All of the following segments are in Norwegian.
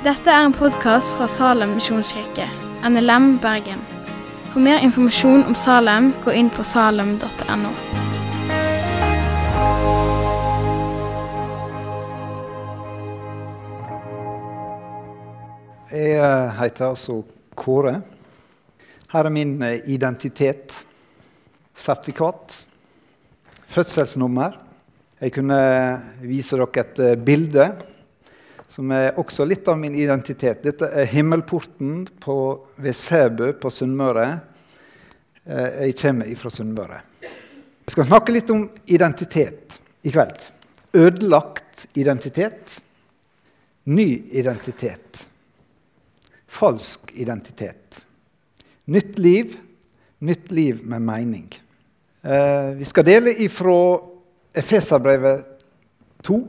Dette er en podkast fra Salem misjonskirke, NLM Bergen. For mer informasjon om Salem, gå inn på salem.no. Jeg eh, heter altså Kåre. Her er min eh, identitet. Sertifikat. Fødselsnummer. Jeg kunne vise dere et eh, bilde som er også litt av min identitet. Dette er himmelporten på, ved Sæbø på Sunnmøre. Jeg kommer fra Sunnmøre. Jeg skal snakke litt om identitet i kveld. Ødelagt identitet. Ny identitet falsk identitet. Nytt liv, nytt liv med mening. Eh, vi skal dele ifra Efeserbrevet 2.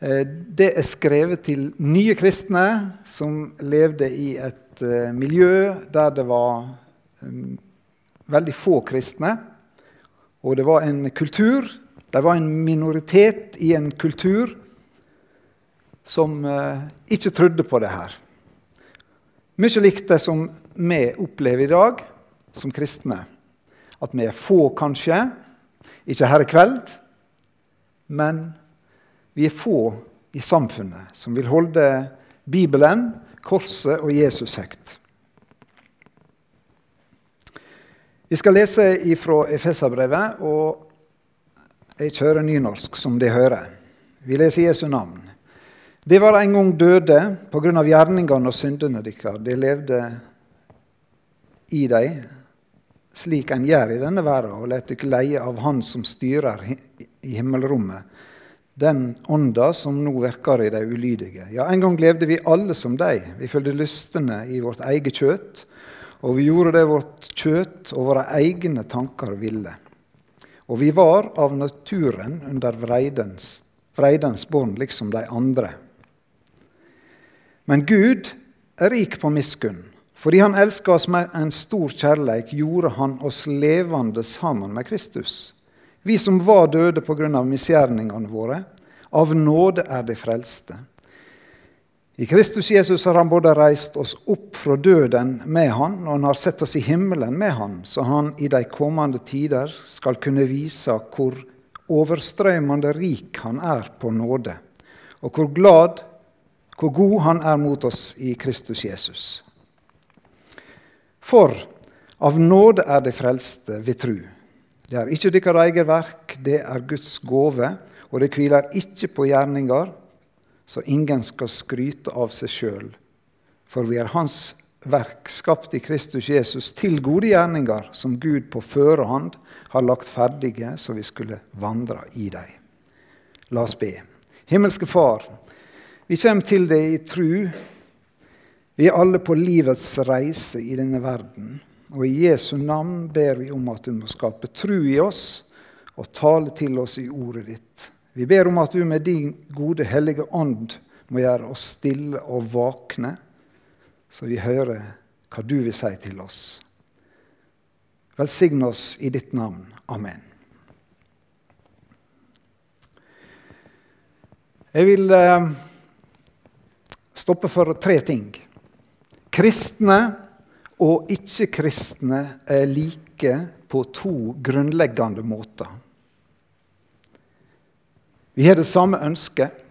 Eh, det er skrevet til nye kristne som levde i et eh, miljø der det var um, veldig få kristne. Og det var en kultur, det var en minoritet i en kultur som eh, ikke trodde på det her. Mye likt det som vi opplever i dag som kristne. At vi er få, kanskje. Ikke her i kveld, men vi er få i samfunnet som vil holde Bibelen, korset og Jesus høyt. Vi skal lese fra Efeserbrevet, og jeg kjører nynorsk, som de hører. Vi leser Jesu navn. De var en gang døde pga. gjerningene og syndene deres. De levde i dem slik en gjør i denne verden, og lar dere leie av Han som styrer i himmelrommet, den ånda som nå virker i de ulydige. Ja, en gang levde vi alle som de. Vi følte lystene i vårt eget kjøtt, og vi gjorde det vårt kjøtt og våre egne tanker ville. Og vi var av naturen under vreidens, vreidens bånd, liksom de andre. Men Gud er rik på miskunn. Fordi han elsker oss med en stor kjærleik, gjorde han oss levende sammen med Kristus. Vi som var døde pga. misgjerningene våre, av nåde er de frelste. I Kristus Jesus har han både reist oss opp fra døden med han, og han har sett oss i himmelen med han, så han i de kommende tider skal kunne vise hvor overstrømmende rik han er på nåde, og hvor glad hvor god han er mot oss i Kristus Jesus. For av nåde er de frelste ved tru. Det er ikke deres eget verk, det er Guds gåve, og det hviler ikke på gjerninger, så ingen skal skryte av seg sjøl. For vi er Hans verk, skapt i Kristus Jesus, til gode gjerninger, som Gud på førehånd har lagt ferdige, så vi skulle vandre i dem. La oss be. Himmelske Far, vi kommer til deg i tru. Vi er alle på livets reise i denne verden. Og i Jesu navn ber vi om at du må skape tru i oss og tale til oss i ordet ditt. Vi ber om at du med din gode, hellige ånd må gjøre oss stille og våkne, så vi hører hva du vil si til oss. Velsign oss i ditt navn. Amen. Jeg vil... stoppe for tre ting. Kristne og ikke-kristne er like på to grunnleggende måter. Vi har det samme ønsket,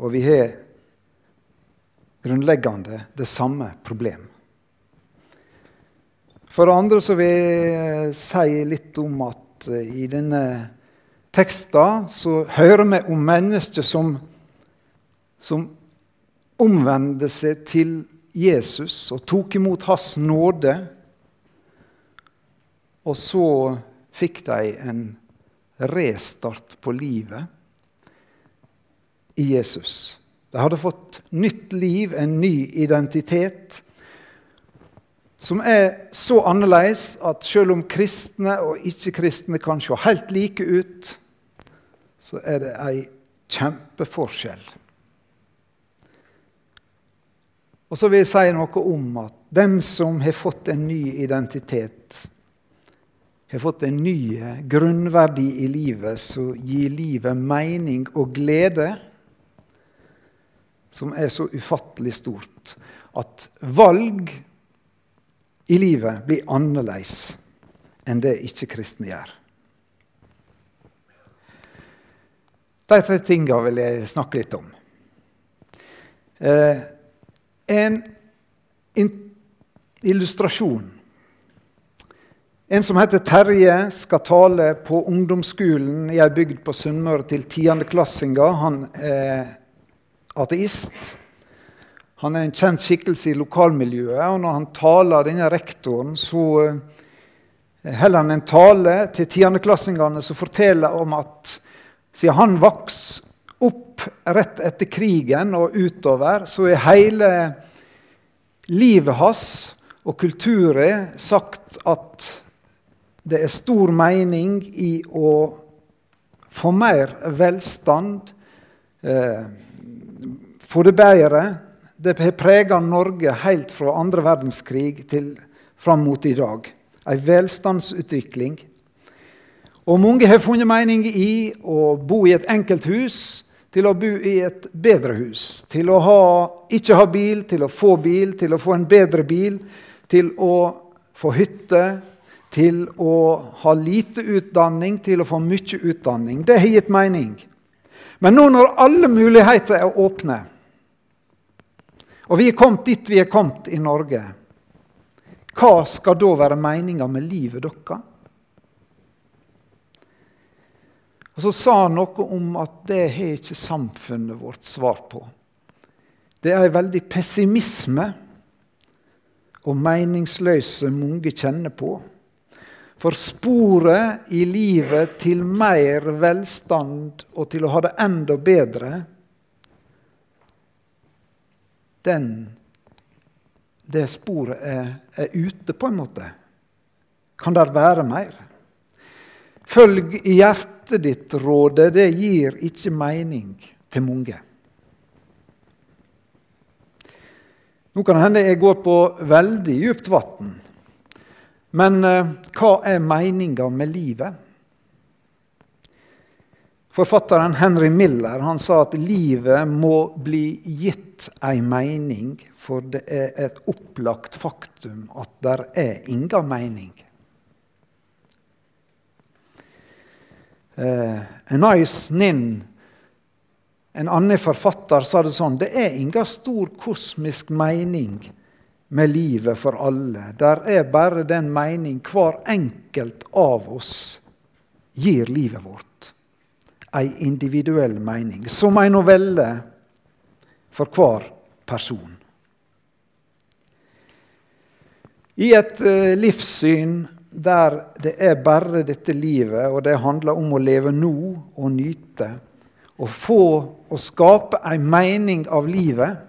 og vi har grunnleggende det samme problem. For det andre så vil jeg si litt om at i denne teksten så hører vi om mennesker som, som omvender seg til Jesus og tok imot hans nåde. Og så fikk de en restart på livet i Jesus. De hadde fått nytt liv, en ny identitet, som er så annerledes at selv om kristne og ikke-kristne kan se helt like ut, så er det ei kjempeforskjell. Og så vil jeg si noe om at den som har fått en ny identitet, har fått en ny grunnverdi i livet som gir livet mening og glede, som er så ufattelig stort at valg i livet blir annerledes enn det ikke-kristne gjør. De tre tingene vil jeg snakke litt om. Eh, en illustrasjon. En som heter Terje, skal tale på ungdomsskolen i ei bygd på Sunnmøre til tiendeklassinger. Han er ateist. Han er en kjent skikkelse i lokalmiljøet. og Når han taler, denne rektoren, så eh, holder han en tale til tiendeklassingene som forteller om at siden han vokste opp rett etter krigen og utover, så er hele livet hans og kulturen sagt at det er stor mening i å få mer velstand, eh, få det bedre, det har prega Norge helt fra andre verdenskrig til fram mot i dag. En velstandsutvikling. Og mange har funnet mening i å bo i et enkelt hus til å bo i et bedre hus. Til å ha, ikke ha bil, til å få bil, til å få en bedre bil. Til å få hytte, til å ha lite utdanning, til å få mye utdanning. Det har gitt mening. Men nå når alle muligheter er åpne, og vi er kommet dit vi er kommet i Norge. Hva skal da være meninga med livet deres? Og Så sa han noe om at det har ikke samfunnet vårt svar på. Det er en veldig pessimisme og meningsløse mange kjenner på. For sporet i livet til mer velstand og til å ha det enda bedre den, det sporet er, er, ute, på en måte. Kan det være mer? Følg hjertet ditt-rådet, det gir ikke mening til mange. Nå kan det hende jeg går på veldig djupt vann. Men eh, hva er meninga med livet? Forfatteren Henry Miller han sa at livet må bli gitt ei mening, for det er et opplagt faktum at der er inga mening. Eh, Anais Nin, en annen forfatter, sa det sånn Det er inga stor kosmisk mening med livet for alle. Der er bare den mening hver enkelt av oss gir livet vårt ei individuell mening, som ei novelle for hver person. I et uh, livssyn der det er bare dette livet, og det handler om å leve nå og nyte, og få og skape ei mening av livet,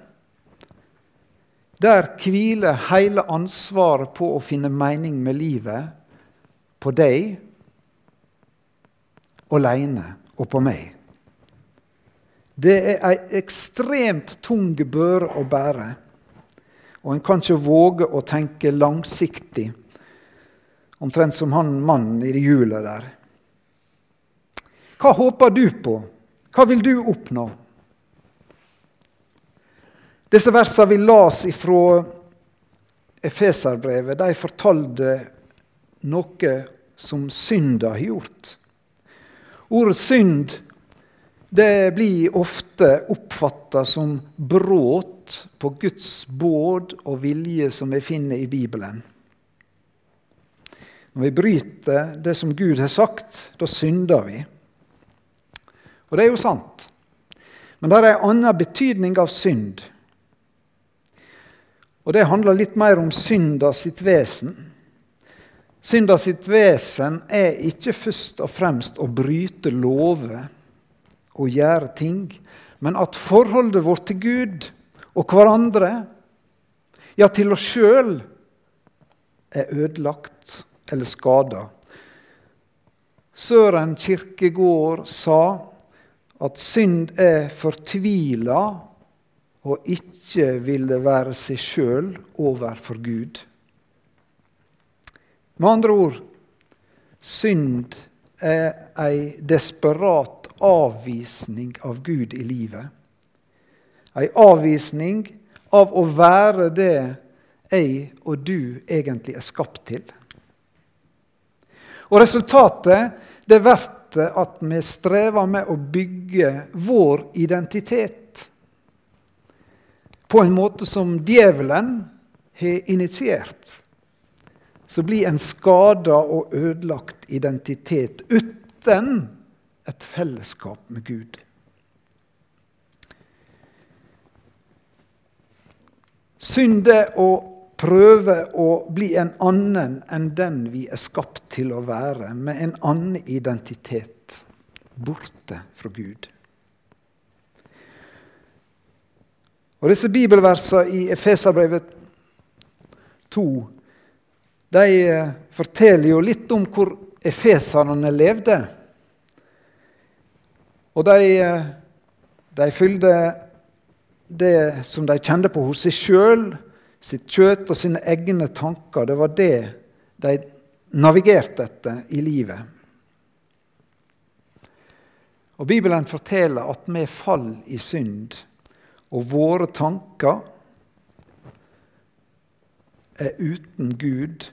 der hviler hele ansvaret på å finne mening med livet på deg aleine og på meg. Det er ei ekstremt tung bør å bære. Og en kan ikke våge å tenke langsiktig, omtrent som han mannen i det hjulet der. Hva håper du på? Hva vil du oppnå? Disse versene vi las ifra Efeserbrevet, de fortalte noe som synda har gjort. Ordet synd det blir ofte oppfatta som brudd på Guds båd og vilje som vi finner i Bibelen. Når vi bryter det som Gud har sagt, da synder vi. Og det er jo sant. Men det er en annen betydning av synd. Og det handler litt mer om synda sitt vesen. Synda sitt vesen er ikke først og fremst å bryte lover og gjøre ting, men at forholdet vårt til Gud og hverandre, ja, til oss sjøl, er ødelagt eller skada. Søren Kirkegård sa at synd er fortvila og ikke ville være seg sjøl overfor Gud. Med andre ord synd er ei desperat avvisning av Gud i livet. Ei avvisning av å være det jeg og du egentlig er skapt til. Og resultatet det blir at vi strever med å bygge vår identitet på en måte som djevelen har initiert. Så blir en skada og ødelagt identitet uten et fellesskap med Gud. Synd er å prøve å bli en annen enn den vi er skapt til å være, med en annen identitet, borte fra Gud. Og Disse bibelversene i Efeserbrevet 2 de eh, forteller jo litt om hvor efeserne levde. Og de, eh, de fylte det som de kjente på hos seg sjøl, sitt kjøtt og sine egne tanker. Det var det de navigerte etter i livet. Og Bibelen forteller at vi faller i synd, og våre tanker er uten Gud.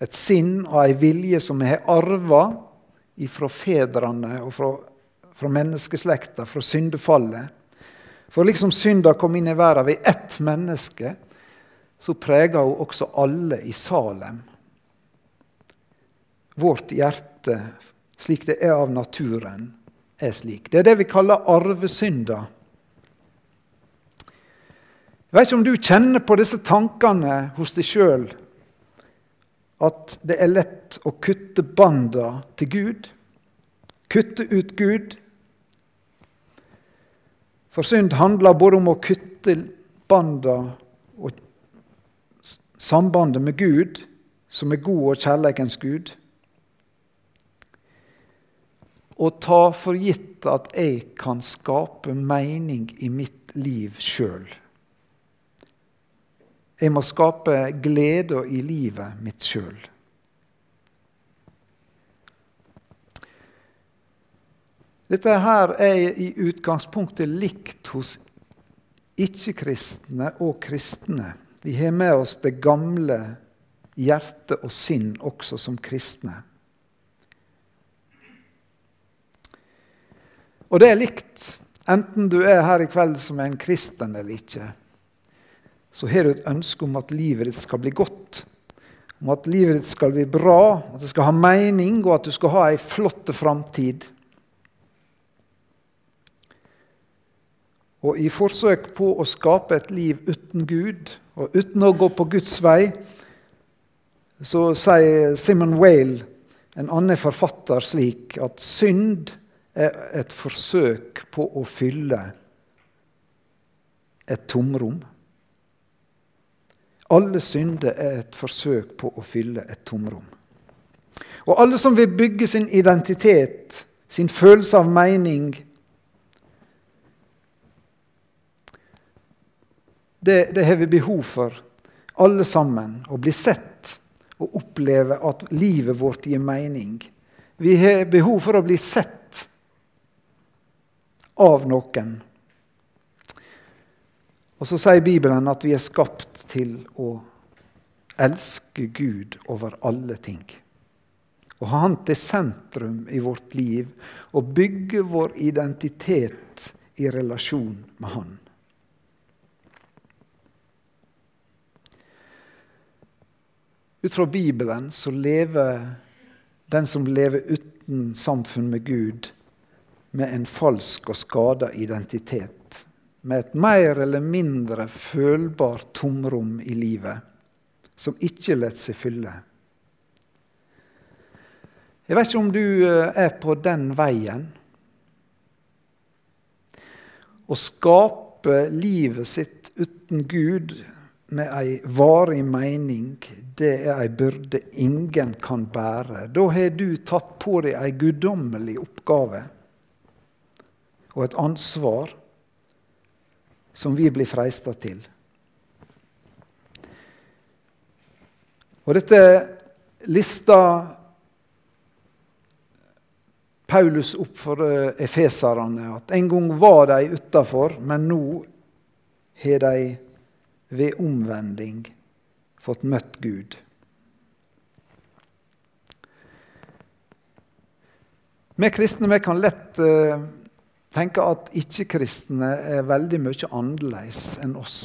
Et sinn og ei vilje som vi har arva fra fedrene og fra, fra menneskeslekta, fra syndefallet. For liksom synda kom inn i verden ved ett menneske, så preger hun også alle i Salem. Vårt hjerte, slik det er av naturen, er slik. Det er det vi kaller arvesynda. Jeg vet ikke om du kjenner på disse tankene hos deg sjøl. At det er lett å kutte banda til Gud. Kutte ut Gud for synd handler både om å kutte banda sambandet med Gud, som er god og kjærleikens Gud, og ta for gitt at jeg kan skape mening i mitt liv sjøl. Jeg må skape glede i livet mitt sjøl. Dette her er i utgangspunktet likt hos ikke-kristne og kristne. Vi har med oss det gamle hjerte og sinn også som kristne. Og det er likt enten du er her i kveld som en kristen eller ikke. Så har du et ønske om at livet ditt skal bli godt, om at livet ditt skal bli bra, at det skal ha mening, og at du skal ha ei flott framtid. Og i forsøk på å skape et liv uten Gud og uten å gå på Guds vei, så sier Simon Whale, en annen forfatter, slik at synd er et forsøk på å fylle et tomrom. Alle synder er et forsøk på å fylle et tomrom. Og alle som vil bygge sin identitet, sin følelse av mening, Det, det har vi behov for, alle sammen. Å bli sett og oppleve at livet vårt gir mening. Vi har behov for å bli sett av noen. Og så sier Bibelen at vi er skapt til å elske Gud over alle ting. Å ha Han til sentrum i vårt liv og bygge vår identitet i relasjon med Han. Ut fra Bibelen så lever den som lever uten samfunn med Gud, med en falsk og skada identitet. Med et mer eller mindre følbart tomrom i livet som ikke lar seg fylle. Jeg vet ikke om du eh, er på den veien. Å skape livet sitt uten Gud med ei varig mening, det er ei byrde ingen kan bære. Da har du tatt på deg ei guddommelig oppgave og et ansvar som vi blir freista til. Og dette lista Paulus opp for efeserne at en gang var de utafor, men nå har de ved omvending fått møtt Gud. Vi kristne vi kan lett uh, tenke at ikke-kristne er veldig mye annerledes enn oss.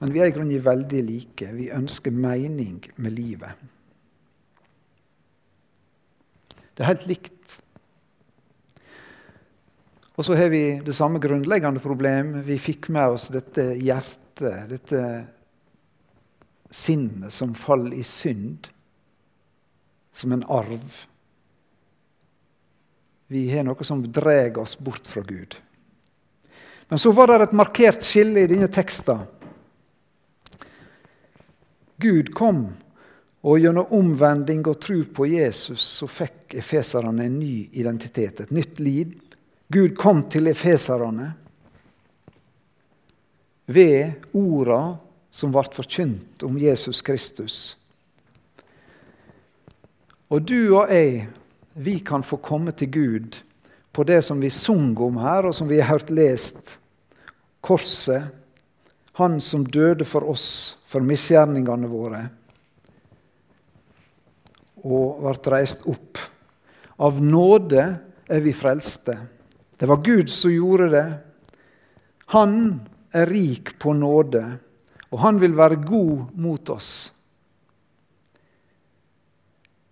Men vi er i grunnen veldig like. Vi ønsker mening med livet. Det er helt likt. Og så har vi det samme grunnleggende problem. Vi fikk med oss dette hjertet, dette sinnet som faller i synd, som en arv. Vi har noe som drar oss bort fra Gud. Men så var det et markert skille i denne teksten. Gud kom, og gjennom omvending og tro på Jesus så fikk efeserne en ny identitet, et nytt liv. Gud kom til efeserne ved orda som ble forkynt om Jesus Kristus. Og du og jeg, vi kan få komme til Gud på det som vi sang om her, og som vi har hørt lest. Korset. Han som døde for oss, for misgjerningene våre, og ble reist opp. Av nåde er vi frelste. Det var Gud som gjorde det. Han er rik på nåde og han vil være god mot oss.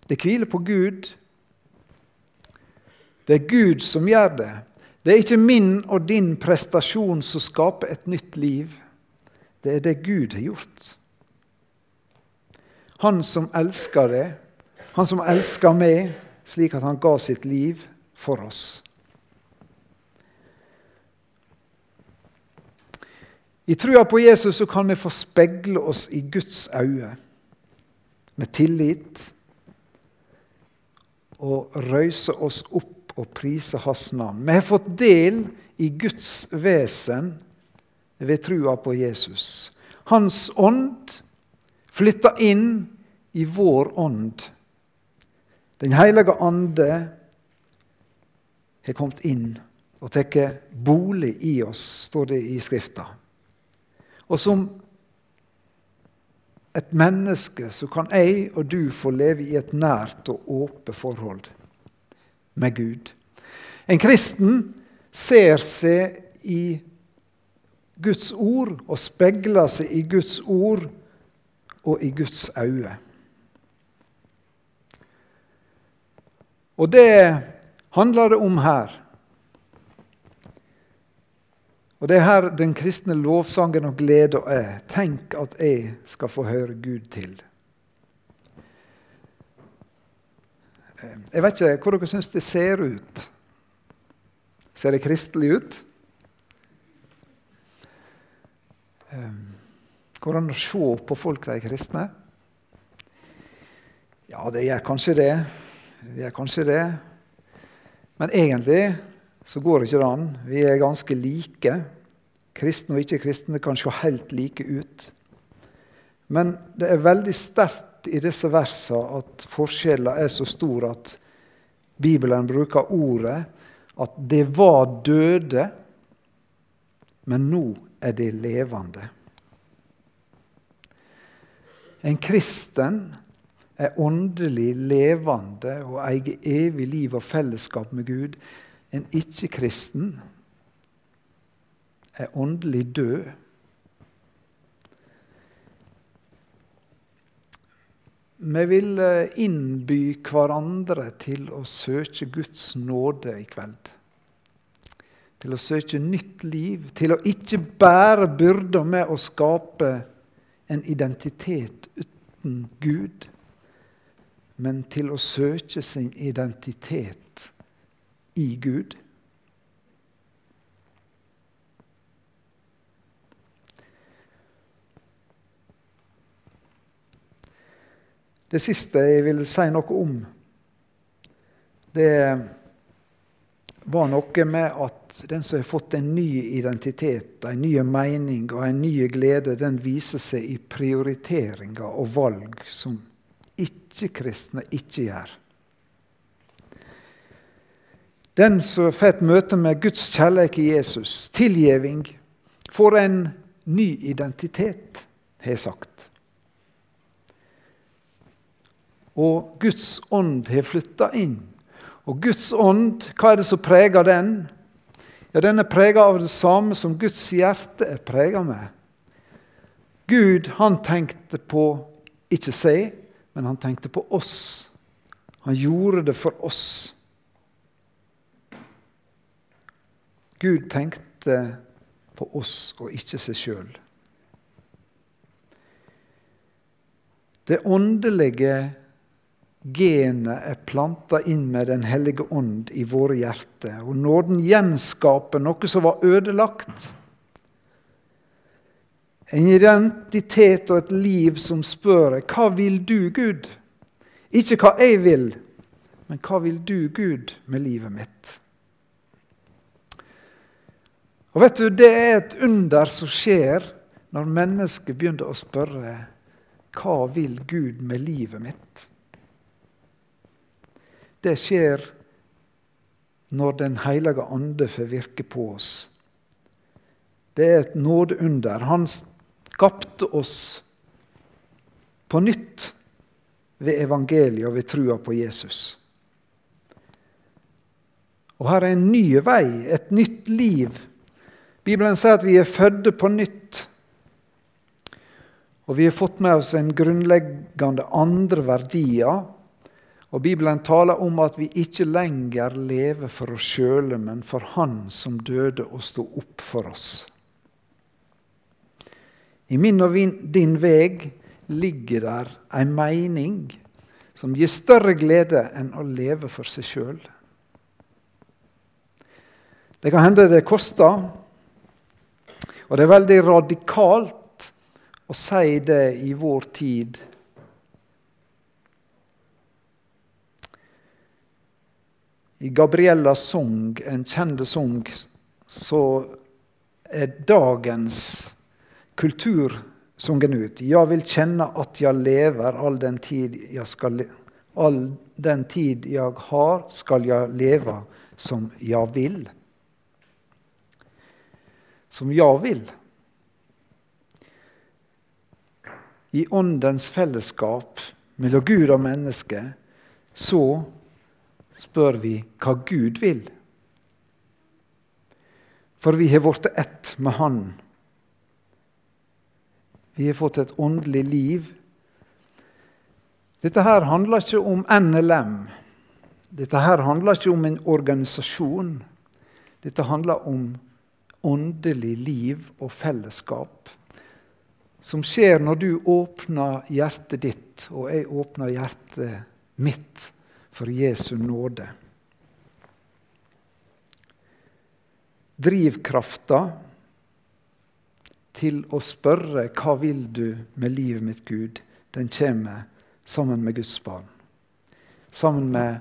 Det hviler på Gud. Det er Gud som gjør det. Det er ikke min og din prestasjon som skaper et nytt liv. Det er det Gud har gjort. Han som elsker det, han som elsker meg, slik at han ga sitt liv for oss. I trua på Jesus så kan vi få speile oss i Guds øyne med tillit og røyse oss opp og prise Hans navn. Vi har fått del i Guds vesen ved trua på Jesus. Hans ånd flytter inn i vår ånd. Den hellige ande har kommet inn og tatt bolig i oss, står det i Skrifta. Og som et menneske så kan jeg og du få leve i et nært og åpent forhold med Gud. En kristen ser seg i Guds ord og speiler seg i Guds ord og i Guds øyne. Og det handler det om her. Og Det er her den kristne lovsangen og gleda er. Tenk at jeg skal få høre Gud til. Jeg vet ikke hvor dere syns det ser ut. Ser det kristelig ut? Går det an å se på folk de er kristne? Ja, det gjør kanskje det. Det gjør kanskje det. Men egentlig så går det ikke an. Vi er ganske like. Kristne og ikke-kristne kan se helt like ut. Men det er veldig sterkt i disse versene at forskjellen er så stor at Bibelen bruker ordet at det var døde, men nå er det levende. En kristen er åndelig levende og eier evig liv og fellesskap med Gud. En ikke-kristen er åndelig død. Vi vil eh, innby hverandre til å søke Guds nåde i kveld. Til å søke nytt liv, til å ikke bære byrda med å skape en identitet uten Gud, men til å søke sin identitet i Gud. Det siste jeg vil si noe om, det var noe med at den som har fått en ny identitet, en ny mening og en ny glede, den viser seg i prioriteringer og valg som ikke-kristne ikke gjør. Den som får et møte med Guds kjærlighet i Jesus, tilgivning, får en ny identitet, har jeg sagt. Og Guds ånd har flytta inn. Og Guds ånd, hva er det som preger den? Ja, Den er prega av det samme som Guds hjerte er prega med. Gud han tenkte på ikke seg, men han tenkte på oss. Han gjorde det for oss. Gud tenkte på oss og ikke seg sjøl. Det åndelige genet er planta inn med Den hellige ånd i våre hjerter. Og nåden gjenskaper noe som var ødelagt. En identitet og et liv som spør hva vil du, Gud? Ikke hva jeg vil, men hva vil du, Gud, med livet mitt? Og vet du, Det er et under som skjer når mennesket begynner å spørre hva vil Gud med livet mitt? Det skjer når Den hellige ande får virke på oss. Det er et nådeunder. Han skapte oss på nytt ved evangeliet og ved trua på Jesus. Og her er en ny vei, et nytt liv. Bibelen sier at vi er fødde på nytt. Og vi har fått med oss en grunnleggende andre verdier og Bibelen taler om at vi ikke lenger lever for oss sjøle, men for Han som døde og sto opp for oss. I min og din veg ligger der ei mening som gir større glede enn å leve for seg sjøl. Det kan hende det koster, og det er veldig radikalt å si det i vår tid I Gabriellas sang, en kjent sang, så er dagens kultur sunget ut. Jeg vil kjenne at jeg lever all den tid jeg skal All den tid jeg har, skal jeg leve som jeg vil. Som jeg vil. I åndens fellesskap mellom Gud og menneske så spør vi hva Gud vil. For vi har blitt ett med Han. Vi har fått et åndelig liv. Dette her handler ikke om NLM. Dette her handler ikke om en organisasjon. Dette handler om åndelig liv og fellesskap. Som skjer når du åpner hjertet ditt, og jeg åpner hjertet mitt for Jesu nåde. Drivkrafta til å spørre 'Hva vil du med livet mitt, Gud?' den kommer sammen med Guds barn. Sammen med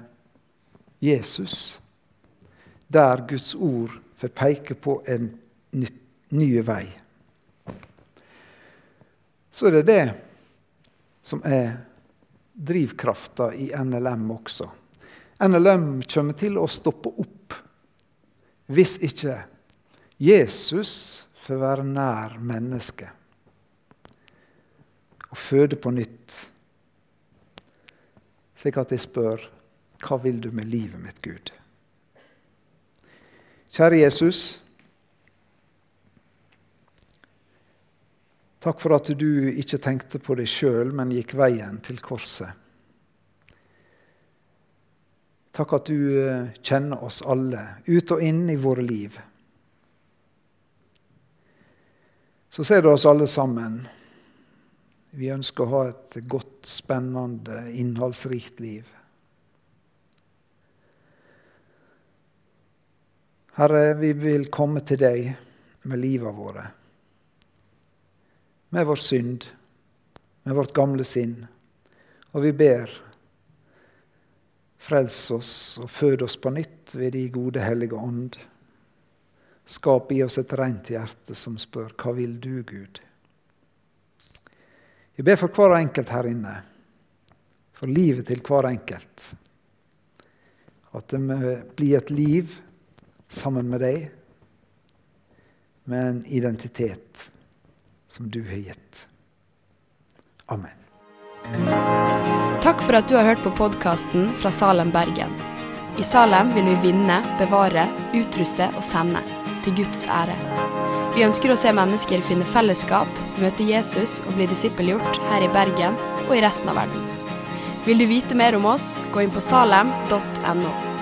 Jesus, der Guds ord får peke på en ny, ny vei. Så er det det som er drivkrafta i NLM også. NLM kommer til å stoppe opp hvis ikke Jesus får være nær mennesket og føde på nytt. Slik at jeg spør hva vil du med livet mitt, Gud? Kjære Jesus. Takk for at du ikke tenkte på deg sjøl, men gikk veien til korset. Takk at du eh, kjenner oss alle, ut og inn i våre liv. Så ser du oss alle sammen. Vi ønsker å ha et godt, spennende, innholdsrikt liv. Herre, vi vil komme til deg med livet våre med vår synd, med vårt gamle sinn. Og vi ber, frels oss og fød oss på nytt ved de gode hellige ånd. Skap i oss et rent hjerte som spør, hva vil du, Gud? Vi ber for hver enkelt her inne, for livet til hver enkelt. At det blir et liv sammen med deg, med en identitet som du har gitt. Amen. Takk for at du har hørt på podkasten fra Salem, Bergen. I Salem vil vi vinne, bevare, utruste og sende, til Guds ære. Vi ønsker å se mennesker finne fellesskap, møte Jesus og bli disippelgjort her i Bergen og i resten av verden. Vil du vite mer om oss, gå inn på salem.no.